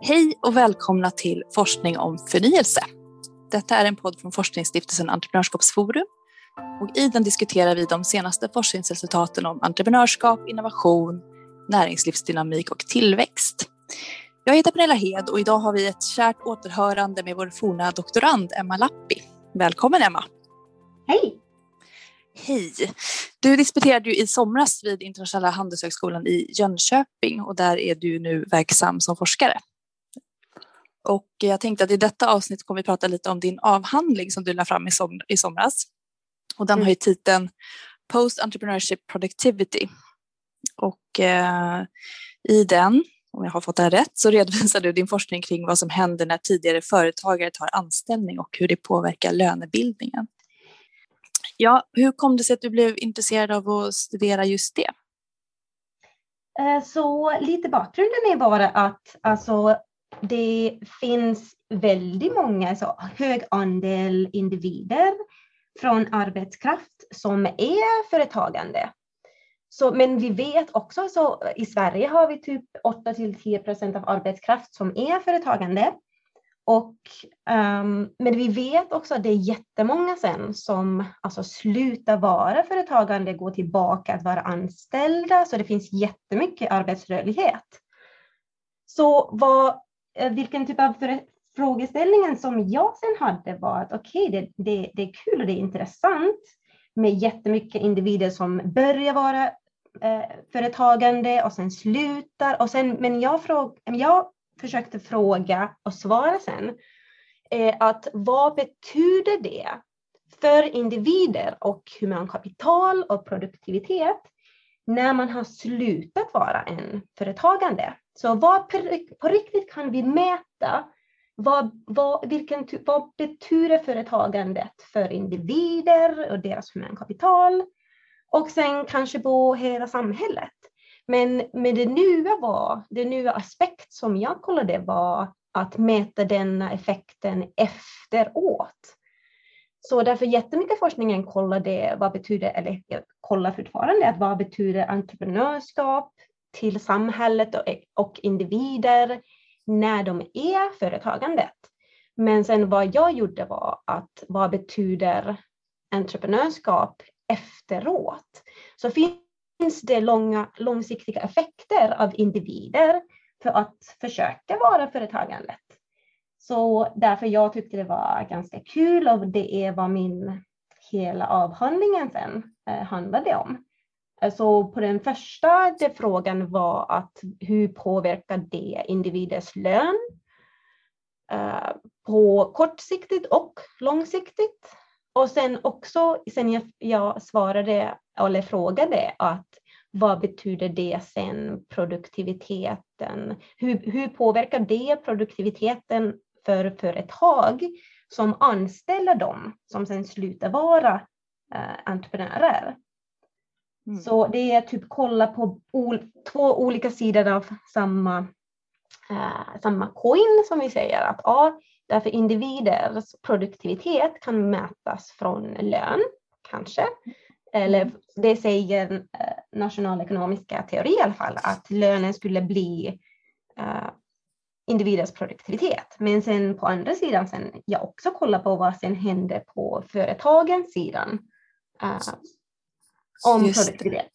Hej och välkomna till Forskning om förnyelse. Detta är en podd från Forskningsstiftelsen Entreprenörskapsforum och i den diskuterar vi de senaste forskningsresultaten om entreprenörskap, innovation, näringslivsdynamik och tillväxt. Jag heter Pernilla Hed och idag har vi ett kärt återhörande med vår forna doktorand Emma Lappi. Välkommen Emma! Hej! Hej! Du disputerade ju i somras vid Internationella handelshögskolan i Jönköping och där är du nu verksam som forskare. Och jag tänkte att i detta avsnitt kommer vi prata lite om din avhandling som du lade fram i, som, i somras. Och den mm. har ju titeln Post Entrepreneurship Productivity. Och eh, i den, om jag har fått det här rätt, så redovisar du din forskning kring vad som händer när tidigare företagare tar anställning och hur det påverkar lönebildningen. Ja, hur kom det sig att du blev intresserad av att studera just det? Eh, så lite bakgrunden är bara att alltså, det finns väldigt många, så hög andel individer från arbetskraft som är företagande. Så, men vi vet också så i Sverige har vi typ 8 till 10 procent av arbetskraft som är företagande. Och, um, men vi vet också att det är jättemånga sen som alltså, slutar vara företagande, går tillbaka att vara anställda, så det finns jättemycket arbetsrörlighet. Så vad, Eh, vilken typ av frågeställningen som jag sen hade var att okej, okay, det, det, det är kul och det är intressant med jättemycket individer som börjar vara eh, företagande och sen slutar. Och sen, men jag, fråg, jag försökte fråga och svara sen, eh, att vad betyder det för individer och humankapital och produktivitet när man har slutat vara en företagande? Så vad på riktigt kan vi mäta? Vad, vad, vilken, vad betyder företagandet för individer och deras humankapital? Och sen kanske på hela samhället. Men med det nya var, det nya aspekt som jag kollade var att mäta denna effekten efteråt. Så därför jättemycket forskningen kollade vad betyder, eller kollar fortfarande, att vad betyder entreprenörskap till samhället och, och individer när de är företagandet. Men sen vad jag gjorde var att vad betyder entreprenörskap efteråt? Så finns finns det långa, långsiktiga effekter av individer för att försöka vara företagandet. Så därför jag tyckte det var ganska kul och det är vad min hela avhandlingen sen eh, handlade om. Eh, så på den första det frågan var att hur påverkar det individers lön eh, på kortsiktigt och långsiktigt? Och sen också, sen jag, jag svarade eller frågade att vad betyder det sen produktiviteten? Hur, hur påverkar det produktiviteten för företag som anställer dem som sen slutar vara eh, entreprenörer? Mm. Så det är typ kolla på ol, två olika sidor av samma, eh, samma coin som vi säger att ja, Därför individers produktivitet kan mätas från lön, kanske. Eller mm. det säger eh, nationalekonomiska teori i alla fall, att lönen skulle bli uh, individers produktivitet. Men sen på andra sidan, sen jag också kollar på vad som händer på företagens sidan uh, om Just produktivitet.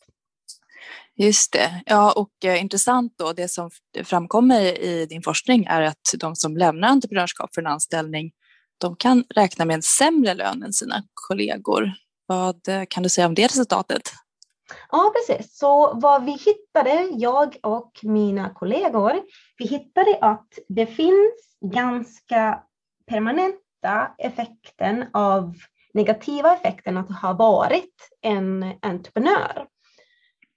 Just det. Ja, och eh, intressant då, det som framkommer i din forskning är att de som lämnar entreprenörskap för en anställning, de kan räkna med en sämre lön än sina kollegor. Vad eh, kan du säga om det resultatet? Ja, precis. Så vad vi hittade, jag och mina kollegor, vi hittade att det finns ganska permanenta effekten av negativa effekten att ha varit en entreprenör.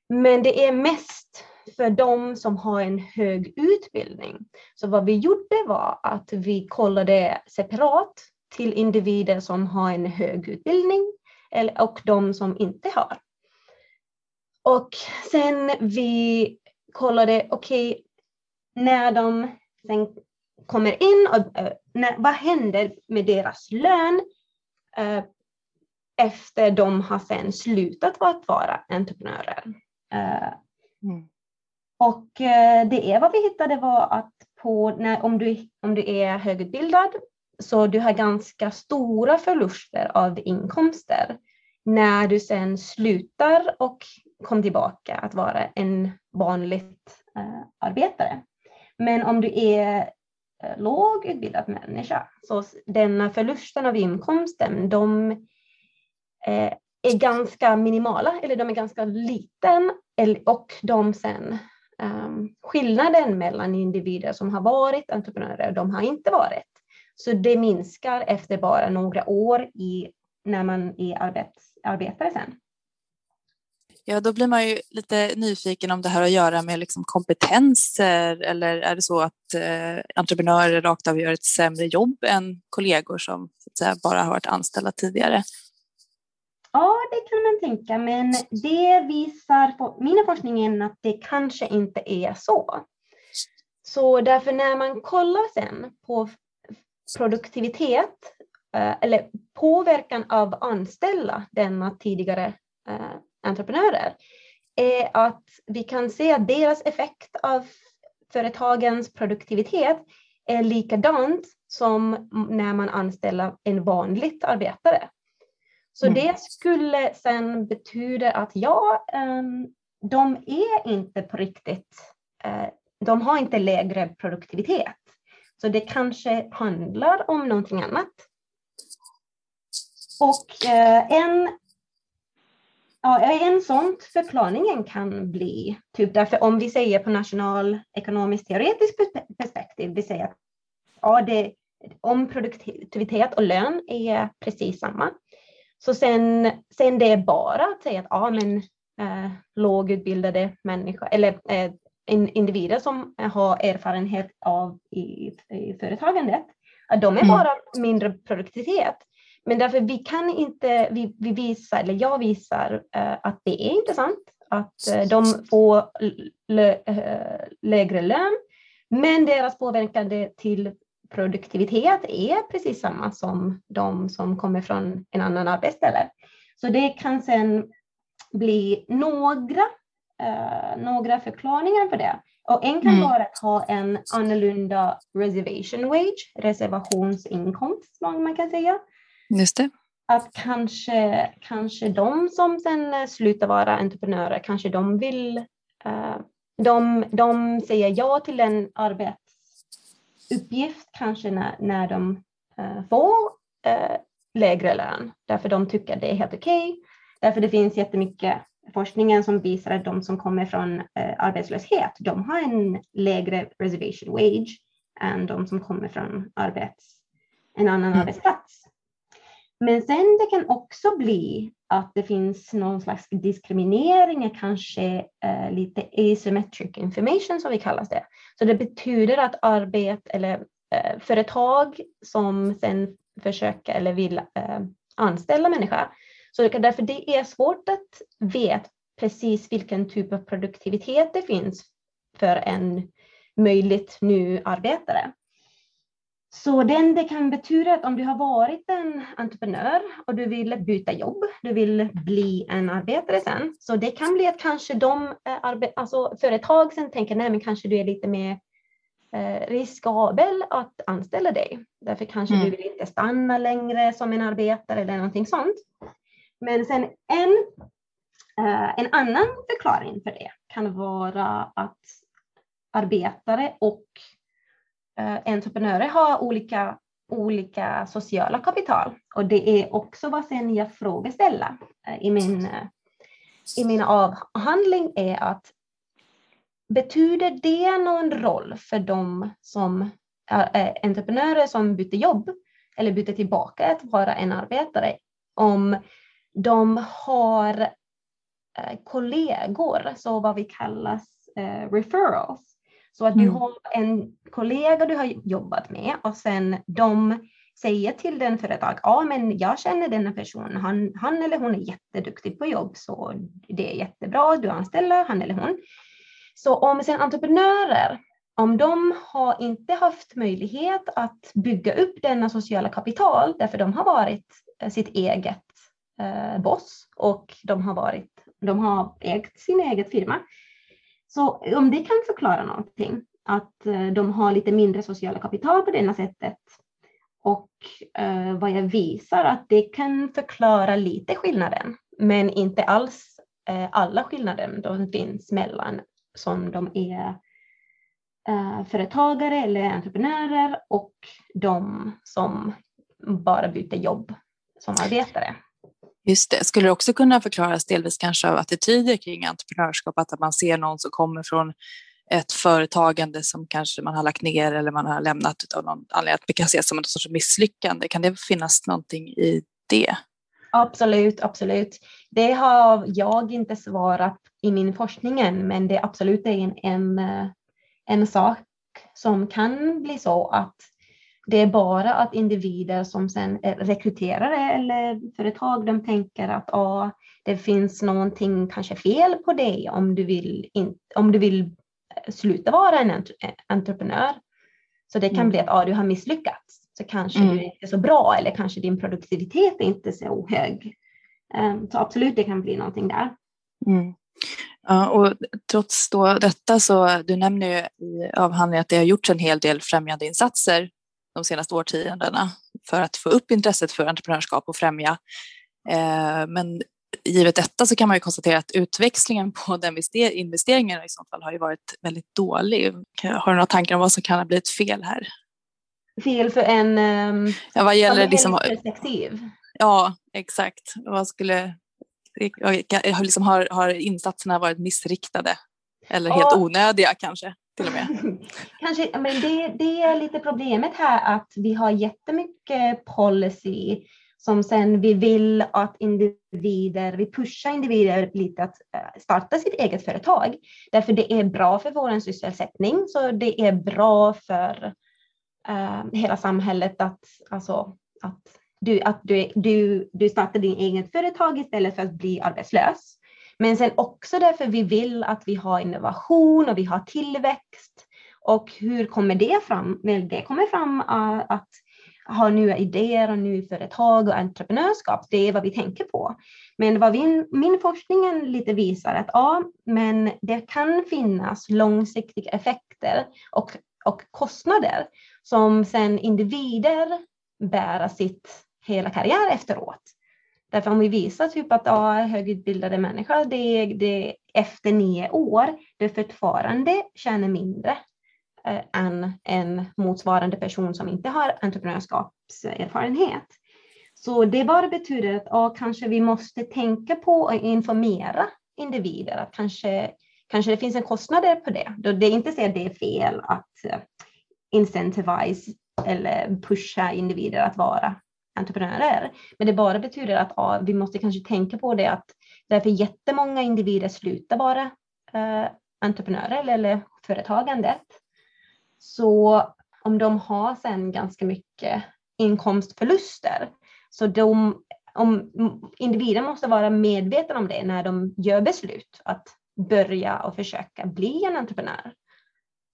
Men det är mest för de som har en hög utbildning. Så vad vi gjorde var att vi kollade separat till individer som har en hög utbildning och de som inte har. Och sen vi kollade, okej, okay, när de sen kommer in, och, eh, när, vad händer med deras lön efter de har sen slutat att vara entreprenörer? Eh, mm. Och eh, det är vad vi hittade var att på när, om, du, om du är högutbildad så du har ganska stora förluster av inkomster när du sen slutar och kommer tillbaka att vara en vanligt eh, arbetare. Men om du är eh, Eh, lågutbildad människa så denna förlusten av inkomsten de eh, är ganska minimala eller de är ganska liten och de sen um, skillnaden mellan individer som har varit entreprenörer och de har inte varit. Så det minskar efter bara några år i, när man är arbets, arbetare sen. Ja, då blir man ju lite nyfiken om det här har att göra med liksom kompetenser eller är det så att eh, entreprenörer rakt av gör ett sämre jobb än kollegor som säga, bara har varit anställda tidigare? Ja, det kan man tänka, men det visar mina forskningen att det kanske inte är så. Så därför när man kollar sen på produktivitet eh, eller påverkan av anställda denna tidigare eh, entreprenörer är att vi kan se att deras effekt av företagens produktivitet är likadant som när man anställer en vanligt arbetare. Så mm. det skulle sen betyda att ja, ehm, de är inte på riktigt, eh, de har inte lägre produktivitet. Så det kanske handlar om någonting annat. Och eh, en, ja, en sån förklaringen kan bli, typ därför om vi säger på nationalekonomiskt teoretiskt perspektiv, vi säger att ja, det, om produktivitet och lön är precis samma, så sen, sen det är bara att säga att ja, men, eh, lågutbildade människor eller eh, individer som har erfarenhet av i, i företagandet, att de är mm. bara mindre produktivitet. Men därför vi kan inte, vi, vi visar, eller jag visar uh, att det är intressant att uh, de får lö, uh, lägre lön, men deras påverkan till produktivitet är precis samma som de som kommer från en annan arbetsställe. Så det kan sen bli några, uh, några förklaringar för det. Och en kan mm. vara att ha en annorlunda reservation wage, reservationsinkomst, som man kan säga. Just det. Att kanske, kanske de som sen slutar vara entreprenörer, kanske de vill, uh, de, de säger ja till en arbets uppgift kanske när, när de uh, får lägre lön, därför de tycker det är helt okej. Okay. Därför det finns jättemycket forskningen som visar att de som kommer från arbetslöshet, de har en lägre reservation wage än de som kommer från arbets, en annan mm. arbetsplats. Men sen det kan också bli att det finns någon slags diskriminering, kanske eh, lite asymmetric information som vi kallar det. Så det betyder att arbete eller eh, företag som sen försöker eller vill eh, anställa människa, Så det, därför det är svårt att veta precis vilken typ av produktivitet det finns för en möjligt ny arbetare. Så den det kan betyda att om du har varit en entreprenör och du vill byta jobb, du vill bli en arbetare sen, så det kan bli att kanske de eh, alltså företag sen tänker nej men kanske du är lite mer eh, riskabel att anställa dig. Därför kanske mm. du vill inte stanna längre som en arbetare eller någonting sånt. Men sen en, eh, en annan förklaring för det kan vara att arbetare och Eh, entreprenörer har olika, olika sociala kapital. Och det är också vad sen jag frågeställer eh, i min, eh, i min avhandling är att betyder det någon roll för de som är entreprenörer som byter jobb eller byter tillbaka att vara en arbetare om de har kollegor, så vad vi kallar referrals. Så att du mm. har en kollega du har jobbat med och sen de säger till den företag, ja men jag känner denna person, han, han eller hon är jätteduktig på jobb så det är jättebra, du anställer han eller hon. Så om sen entreprenörer, om de har inte haft möjlighet att bygga upp denna sociala kapital därför de har varit eh, sitt eget eh, boss och de har, varit, de har ägt sin egen firma, så om det kan förklara någonting, att eh, de har lite mindre sociala kapital på denna sättet. Och eh, vad jag visar att det kan förklara lite skillnaden, men inte alls eh, alla skillnader som finns mellan som de är eh, företagare eller entreprenörer och de som bara byter jobb som arbetare. Just det. Skulle det också kunna förklaras delvis kanske av attityder kring entreprenörskap, att man ser någon som kommer från ett företagande som kanske man har lagt ner eller man har lämnat av någon anledning, att det kan ses som en sorts misslyckande. Kan det finnas någonting i det? Absolut, absolut. Det har jag inte svarat i min forskning men det är absolut en, en, eh, en sak som kan bli så att det är bara att individer som sen är rekryterare eller företag, de tänker att ah, det finns någonting kanske fel på dig om du vill, in, om du vill sluta vara en entreprenör. Så det kan mm. bli att ah, du har misslyckats, så kanske mm. du inte är så bra eller kanske din produktivitet är inte så hög. Um, så absolut, det kan bli någonting där. Mm. Ja, och trots då detta så, du nämner ju i avhandlingen att det har gjorts en hel del främjande insatser de senaste årtiondena för att få upp intresset för entreprenörskap och främja. Eh, men givet detta så kan man ju konstatera att utväxlingen på den investeringen i så fall har ju varit väldigt dålig. Har du några tankar om vad som kan ha blivit fel här? Fel för en um, ja, vad gäller liksom, perspektiv? Ja, exakt. Vad skulle, liksom, har, har insatserna varit missriktade eller helt ja. onödiga kanske? Till och med. kanske, men det, det är lite problemet här att vi har jättemycket policy som sen vi vill att individer, vi pushar individer lite att eh, starta sitt eget företag. Därför det är bra för vår sysselsättning, så det är bra för uh, hela samhället att, alltså, att, du, att du, du, du startar din eget företag istället för att bli arbetslös. Men sen också därför vi vill att vi har innovation och vi har tillväxt. Och hur kommer det fram? Väl, det kommer fram äh, att ha nya idéer och nya företag och entreprenörskap. Det är vad vi tänker på. Men vad vi, min forskning lite visar att ja, men det kan finnas långsiktiga effekter och, och kostnader som sen individer bär sitt hela karriär efteråt. Därför om vi visar typ att ja, högutbildade människor, det, det efter nio år, det fortfarande tjänar mindre eh, än en motsvarande person som inte har entreprenörskapserfarenhet. Så det bara betyder att ja, kanske vi måste tänka på och informera individer, att kanske, kanske det finns en kostnad på det. Det är inte så att det är fel att eh, incentivize eller pusha individer att vara entreprenörer. Men det bara betyder att ja, vi måste kanske tänka på det att därför jättemånga individer slutar vara eh, entreprenörer eller, eller företagandet. Så om de har sen ganska mycket inkomstförluster så de, om individen måste vara medveten om det när de gör beslut att börja och försöka bli en entreprenör.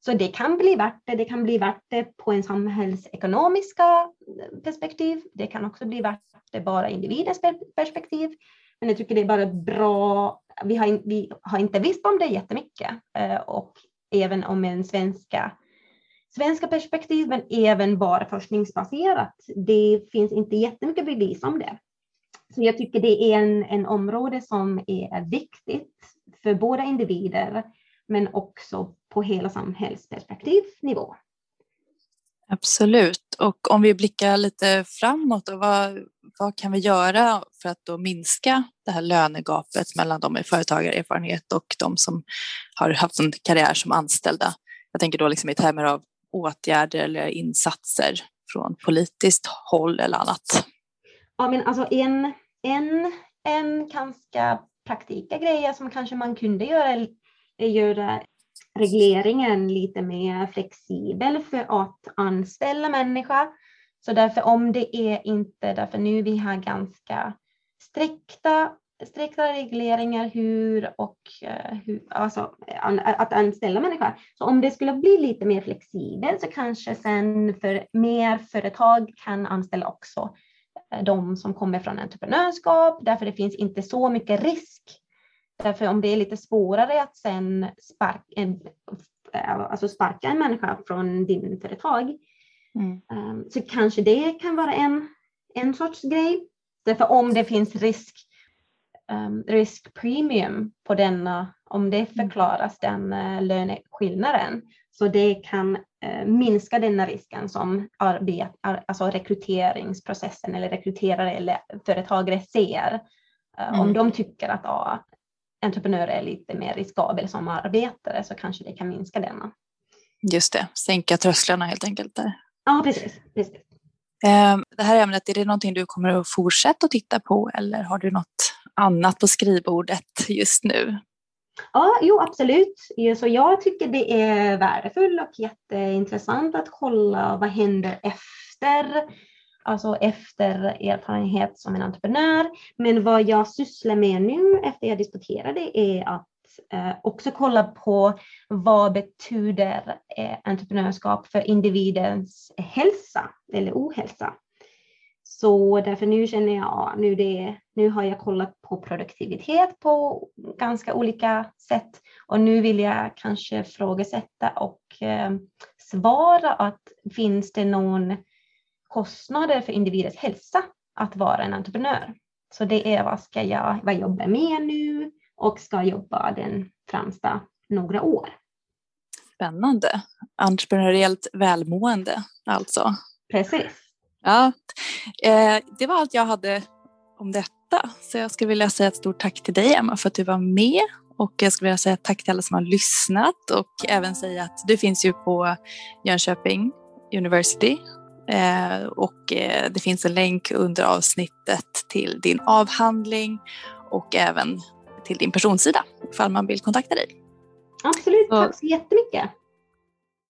Så det kan bli värt det. Det kan bli värt det på en samhällsekonomiska eh, perspektiv. Det kan också bli värt det bara individens perspektiv. Men jag tycker det är bara bra. Vi har, vi har inte visst om det jättemycket eh, och även om en svenska svenska perspektiv, men även bara forskningsbaserat. Det finns inte jättemycket bevis om det. Så jag tycker det är en, en område som är viktigt för båda individer, men också på hela samhällsperspektivnivå. Absolut. Och om vi blickar lite framåt, då, vad, vad kan vi göra för att då minska det här lönegapet mellan de med företagarerfarenhet och de som har haft en karriär som anställda? Jag tänker då liksom i termer av åtgärder eller insatser från politiskt håll eller annat. Ja, men alltså en, en, en ganska praktiska grej som kanske man kunde göra göra regleringen lite mer flexibel för att anställa människor. Så därför om det är inte, därför nu vi har ganska strikta, strikta regleringar hur och eh, hur, alltså att anställa människor. Så om det skulle bli lite mer flexibelt så kanske sen för mer företag kan anställa också eh, de som kommer från entreprenörskap, därför det finns inte så mycket risk Därför om det är lite svårare att sen spark, alltså sparka en människa från din företag. Mm. Um, så kanske det kan vara en, en sorts grej. Därför om det finns risk, um, riskpremium på denna, om det mm. förklaras den uh, löneskillnaden, så det kan uh, minska denna risken som arbet, alltså rekryteringsprocessen eller rekryterare eller företagare ser. Uh, mm. Om de tycker att uh, entreprenör är lite mer riskabel som arbetare så kanske det kan minska denna. Just det, sänka trösklarna helt enkelt. Där. Ja, precis. precis. Ehm, det här ämnet, är det någonting du kommer att fortsätta att titta på eller har du något annat på skrivbordet just nu? Ja, jo absolut. Så jag tycker det är värdefullt och jätteintressant att kolla vad händer efter, alltså efter erfarenhet som en entreprenör. Men vad jag sysslar med nu efter jag disputerade är att eh, också kolla på vad betyder eh, entreprenörskap för individens hälsa eller ohälsa. Så därför nu känner jag, nu, det, nu har jag kollat på produktivitet på ganska olika sätt och nu vill jag kanske ifrågasätta och eh, svara att finns det någon kostnader för individens hälsa att vara en entreprenör? Så det är vad ska jag, vad jobbar med nu och ska jobba den främsta några år. Spännande. Entreprenöriellt välmående alltså. Precis. Ja, eh, det var allt jag hade om detta. Så jag skulle vilja säga ett stort tack till dig Emma för att du var med och jag skulle vilja säga tack till alla som har lyssnat och även säga att du finns ju på Jönköping University och eh, det finns en länk under avsnittet till din avhandling och även till din personsida ifall man vill kontakta dig. Absolut, tack så jättemycket.